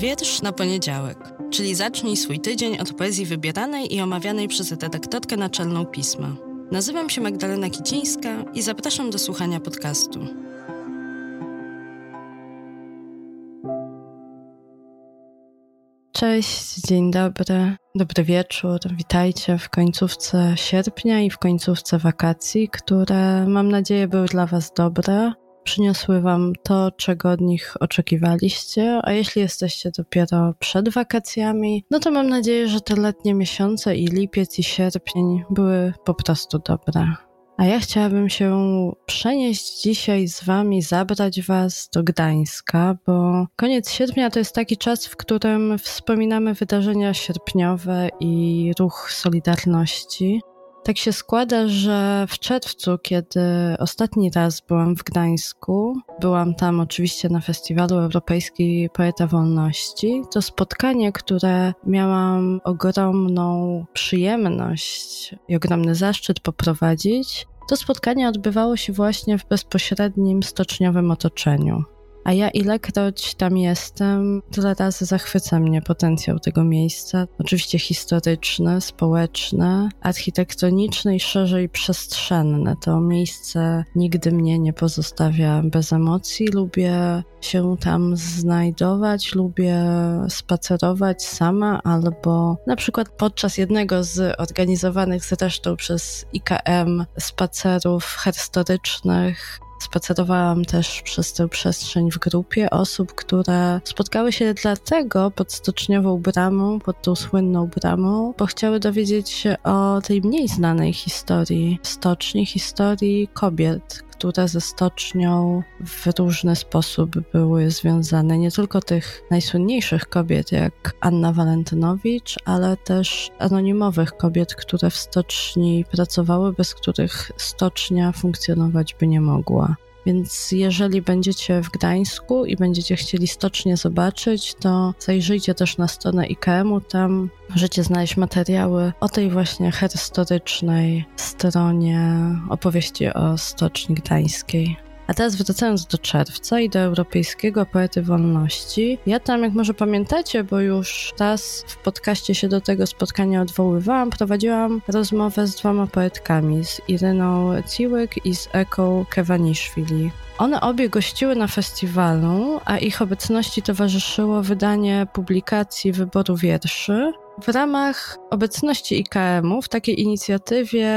Wiersz na poniedziałek, czyli zacznij swój tydzień od poezji wybieranej i omawianej przez redaktorkę naczelną pisma. Nazywam się Magdalena Kicińska i zapraszam do słuchania podcastu. Cześć, dzień dobry, dobry wieczór. Witajcie w końcówce sierpnia i w końcówce wakacji, które mam nadzieję były dla Was dobre przyniosły Wam to, czego od nich oczekiwaliście, a jeśli jesteście dopiero przed wakacjami, no to mam nadzieję, że te letnie miesiące i lipiec i sierpień były po prostu dobre. A ja chciałabym się przenieść dzisiaj z Wami, zabrać Was do Gdańska, bo koniec sierpnia to jest taki czas, w którym wspominamy wydarzenia sierpniowe i ruch Solidarności. Tak się składa, że w czerwcu, kiedy ostatni raz byłam w Gdańsku, byłam tam oczywiście na Festiwalu Europejskiej Poeta Wolności, to spotkanie, które miałam ogromną przyjemność i ogromny zaszczyt poprowadzić, to spotkanie odbywało się właśnie w bezpośrednim stoczniowym otoczeniu. A ja ilekroć tam jestem, tyle razy zachwyca mnie potencjał tego miejsca. Oczywiście historyczne, społeczne, architektoniczne i szerzej przestrzenne. To miejsce nigdy mnie nie pozostawia bez emocji. Lubię się tam znajdować, lubię spacerować sama albo na przykład podczas jednego z organizowanych zresztą przez IKM spacerów historycznych Spacerowałam też przez tę przestrzeń w grupie osób, które spotkały się dlatego pod stoczniową bramą, pod tą słynną bramą, bo chciały dowiedzieć się o tej mniej znanej historii stoczni, historii kobiet, które ze stocznią w różny sposób były związane. Nie tylko tych najsłynniejszych kobiet, jak Anna Walentynowicz, ale też anonimowych kobiet, które w stoczni pracowały, bez których stocznia funkcjonować by nie mogła. Więc jeżeli będziecie w Gdańsku i będziecie chcieli stocznie zobaczyć, to zajrzyjcie też na stronę IKM-u. Tam możecie znaleźć materiały o tej właśnie historycznej stronie opowieści o Stoczni Gdańskiej. A teraz wracając do czerwca i do Europejskiego Poety Wolności. Ja tam, jak może pamiętacie, bo już raz w podcaście się do tego spotkania odwoływałam, prowadziłam rozmowę z dwoma poetkami, z Iryną Ciłyk i z Eką Kewaniszwili. One obie gościły na festiwalu, a ich obecności towarzyszyło wydanie publikacji wyboru wierszy, w ramach obecności IKM-u w takiej inicjatywie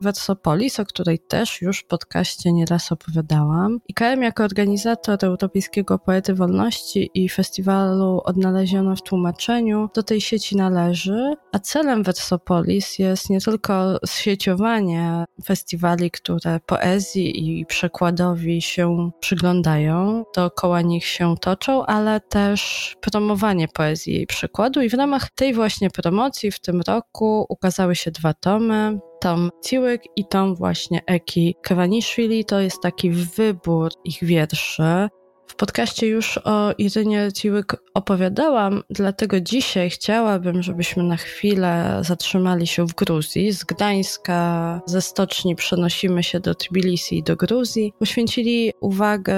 Versopolis, o której też już w podcaście nieraz opowiadałam, IKM jako organizator Europejskiego Poety Wolności i festiwalu Odnaleziono w tłumaczeniu do tej sieci należy, a celem Versopolis jest nie tylko zsieciowanie festiwali, które poezji i przekładowi się przyglądają, dookoła nich się toczą, ale też promowanie poezji i przekładu i w ramach tej właśnie promocji w tym roku ukazały się dwa tomy. Tom Ciłyk i tom właśnie Eki Kwaniszwili. To jest taki wybór ich wierszy. W podcaście już o Irynie Ciłyk opowiadałam, dlatego dzisiaj chciałabym, żebyśmy na chwilę zatrzymali się w Gruzji. Z Gdańska, ze stoczni przenosimy się do Tbilisi i do Gruzji. Poświęcili uwagę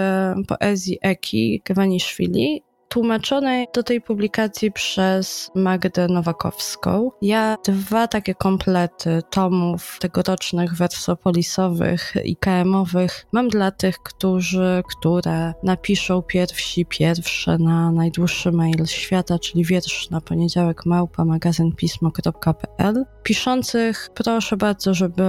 poezji Eki Kwaniszwili tłumaczonej do tej publikacji przez Magdę Nowakowską. Ja dwa takie komplety tomów tegorocznych wersopolisowych i KM-owych mam dla tych, którzy, które napiszą pierwsi pierwsze na najdłuższy mail świata, czyli wiersz na poniedziałek małpa magazynpismo.pl. Piszących proszę bardzo, żeby,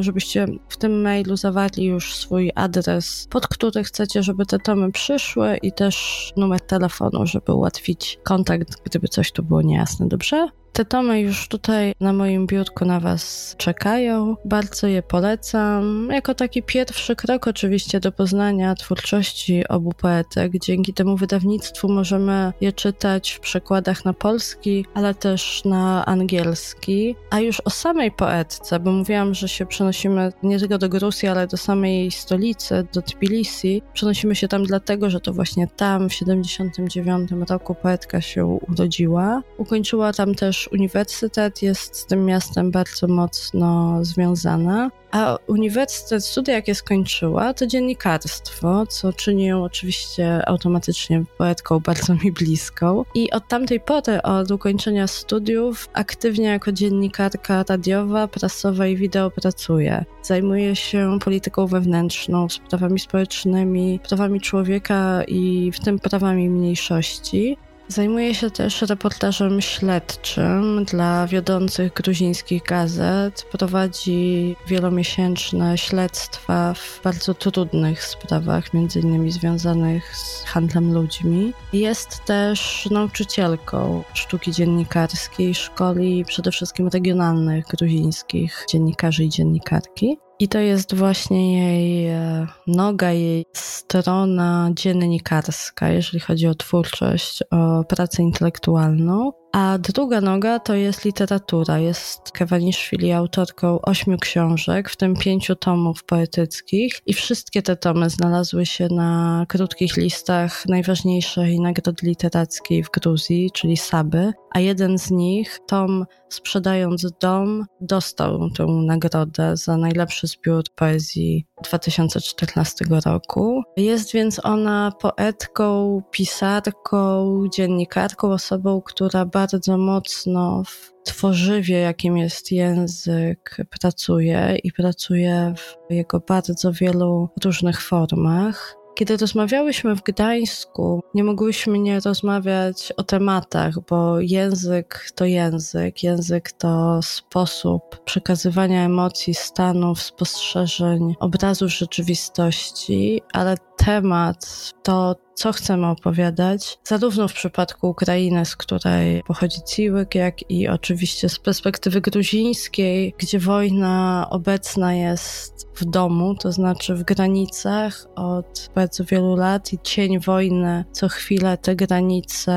żebyście w tym mailu zawarli już swój adres, pod który chcecie, żeby te tomy przyszły i też numer telefonu telefonu, żeby ułatwić kontakt, gdyby coś tu było niejasne, dobrze? Te tomy już tutaj na moim biurku na Was czekają. Bardzo je polecam. Jako taki pierwszy krok, oczywiście, do poznania twórczości obu poetek. Dzięki temu wydawnictwu możemy je czytać w przekładach na polski, ale też na angielski. A już o samej poetce, bo mówiłam, że się przenosimy nie tylko do Gruzji, ale do samej jej stolicy, do Tbilisi. Przenosimy się tam dlatego, że to właśnie tam w 79 roku poetka się urodziła. Ukończyła tam też też uniwersytet jest z tym miastem bardzo mocno związana. A uniwersytet, studia jakie skończyła, to dziennikarstwo, co czyni ją oczywiście automatycznie poetką bardzo mi bliską. I od tamtej pory, od ukończenia studiów, aktywnie jako dziennikarka radiowa, prasowa i wideo pracuje. Zajmuje się polityką wewnętrzną, sprawami społecznymi, prawami człowieka i w tym prawami mniejszości. Zajmuje się też reportażem śledczym dla wiodących gruzińskich gazet. Prowadzi wielomiesięczne śledztwa w bardzo trudnych sprawach, między innymi związanych z handlem ludźmi. Jest też nauczycielką sztuki dziennikarskiej, szkoli przede wszystkim regionalnych gruzińskich dziennikarzy i dziennikarki. I to jest właśnie jej e, noga, jej strona dziennikarska, jeżeli chodzi o twórczość, o pracę intelektualną. A druga noga to jest literatura. Jest Kewaniszwili autorką ośmiu książek, w tym pięciu tomów poetyckich i wszystkie te tomy znalazły się na krótkich listach najważniejszej nagrody literackiej w Gruzji, czyli Saby, a jeden z nich, tom Sprzedając dom, dostał tę nagrodę za najlepszy zbiór poezji 2014 roku. Jest więc ona poetką, pisarką, dziennikarką, osobą, która bardzo mocno w tworzywie, jakim jest język, pracuje i pracuje w jego bardzo wielu różnych formach. Kiedy rozmawiałyśmy w Gdańsku, nie mogłyśmy nie rozmawiać o tematach, bo język to język, język to sposób przekazywania emocji, stanów, spostrzeżeń, obrazów rzeczywistości, ale temat to co chcemy opowiadać, zarówno w przypadku Ukrainy, z której pochodzi Ciłyk, jak i oczywiście z perspektywy gruzińskiej, gdzie wojna obecna jest w domu, to znaczy w granicach od bardzo wielu lat i cień wojny co chwilę te granice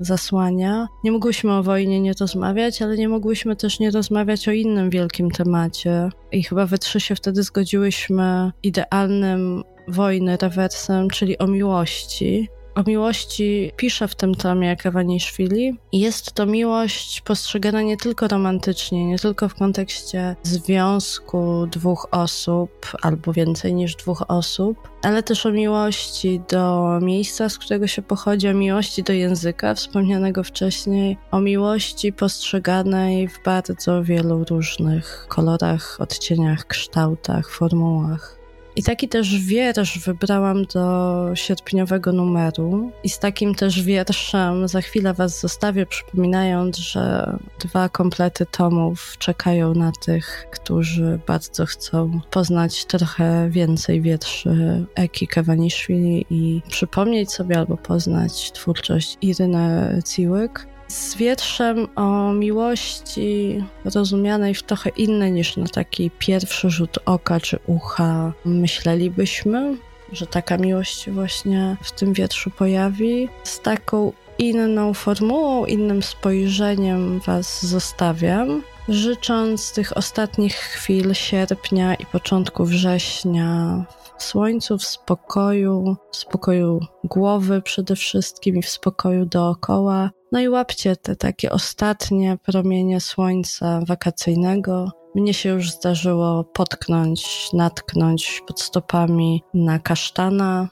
zasłania. Nie mogłyśmy o wojnie nie rozmawiać, ale nie mogłyśmy też nie rozmawiać o innym wielkim temacie. I chyba we trzy się wtedy zgodziłyśmy idealnym wojny rewersem, czyli o miłości. O miłości pisze w tym tomie Kawaniszwili. Jest to miłość postrzegana nie tylko romantycznie, nie tylko w kontekście związku dwóch osób albo więcej niż dwóch osób, ale też o miłości do miejsca, z którego się pochodzi, o miłości do języka wspomnianego wcześniej, o miłości postrzeganej w bardzo wielu różnych kolorach, odcieniach, kształtach, formułach. I taki też wiersz wybrałam do sierpniowego numeru. I z takim też wierszem za chwilę Was zostawię, przypominając, że dwa komplety tomów czekają na tych, którzy bardzo chcą poznać trochę więcej wierszy Eki Kawaniszwili i przypomnieć sobie albo poznać twórczość Iryny Ciłyk z wierszem o miłości rozumianej w trochę inny niż na taki pierwszy rzut oka czy ucha myślelibyśmy, że taka miłość właśnie w tym wierszu pojawi, z taką inną formułą, innym spojrzeniem Was zostawiam. Życząc tych ostatnich chwil sierpnia i początku września w słońcu, w spokoju, w spokoju głowy przede wszystkim i w spokoju dookoła. No i łapcie te takie ostatnie promienie słońca wakacyjnego. Mnie się już zdarzyło potknąć, natknąć pod stopami na kasztana.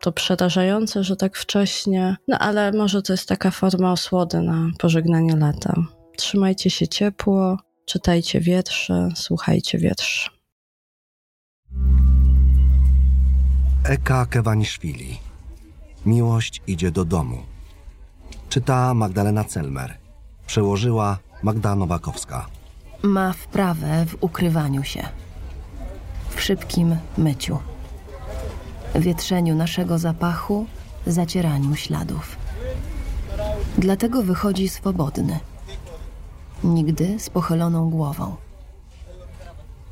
To przerażające, że tak wcześnie, no ale może to jest taka forma osłody na pożegnanie lata. Trzymajcie się ciepło, czytajcie wiersze, słuchajcie wierszy. Eka Kewaniszwili. Miłość idzie do domu. Czyta Magdalena Celmer. Przełożyła Magda Nowakowska. Ma wprawę w ukrywaniu się. W szybkim myciu. Wietrzeniu naszego zapachu, zacieraniu śladów. Dlatego wychodzi swobodny. Nigdy z pochyloną głową.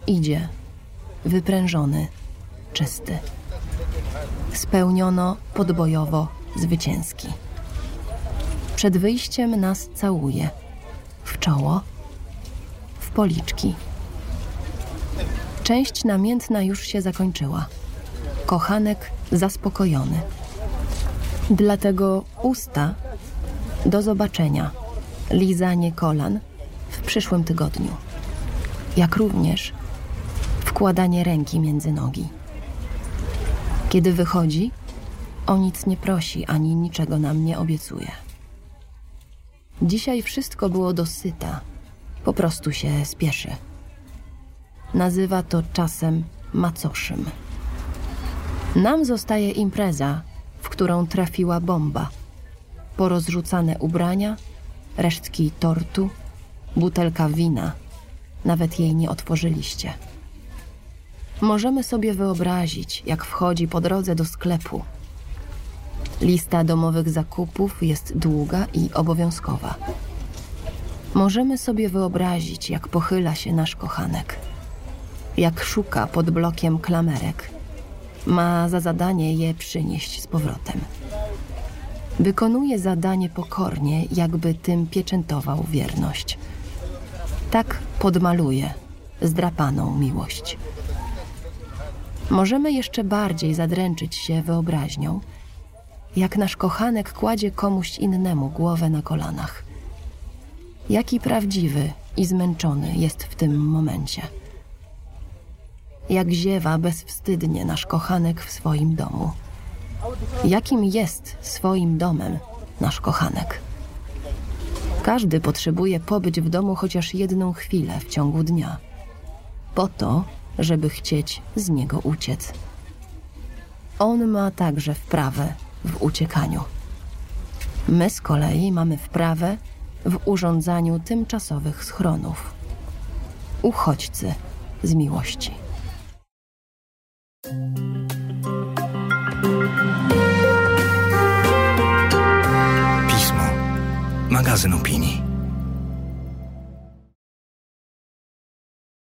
Idzie, wyprężony, czysty spełniono podbojowo zwycięski. Przed wyjściem nas całuje w czoło, w policzki. Część namiętna już się zakończyła. Kochanek zaspokojony. Dlatego usta do zobaczenia lizanie kolan w przyszłym tygodniu, jak również wkładanie ręki między nogi. Kiedy wychodzi, o nic nie prosi ani niczego nam nie obiecuje. Dzisiaj wszystko było dosyta, po prostu się spieszy. Nazywa to czasem macoszym. Nam zostaje impreza, w którą trafiła bomba. Porozrzucane ubrania, resztki tortu, butelka wina. Nawet jej nie otworzyliście. Możemy sobie wyobrazić, jak wchodzi po drodze do sklepu. Lista domowych zakupów jest długa i obowiązkowa. Możemy sobie wyobrazić, jak pochyla się nasz kochanek, jak szuka pod blokiem klamerek. Ma za zadanie je przynieść z powrotem. Wykonuje zadanie pokornie, jakby tym pieczętował wierność. Tak podmaluje zdrapaną miłość. Możemy jeszcze bardziej zadręczyć się wyobraźnią, jak nasz kochanek kładzie komuś innemu głowę na kolanach. Jaki prawdziwy i zmęczony jest w tym momencie. Jak ziewa bezwstydnie nasz kochanek w swoim domu. Jakim jest swoim domem nasz kochanek. Każdy potrzebuje pobyć w domu chociaż jedną chwilę w ciągu dnia. Po to, żeby chcieć z niego uciec. On ma także wprawę w uciekaniu. My z kolei mamy wprawę w urządzaniu tymczasowych schronów. Uchodźcy z miłości. Pismo. Magazyn opinii.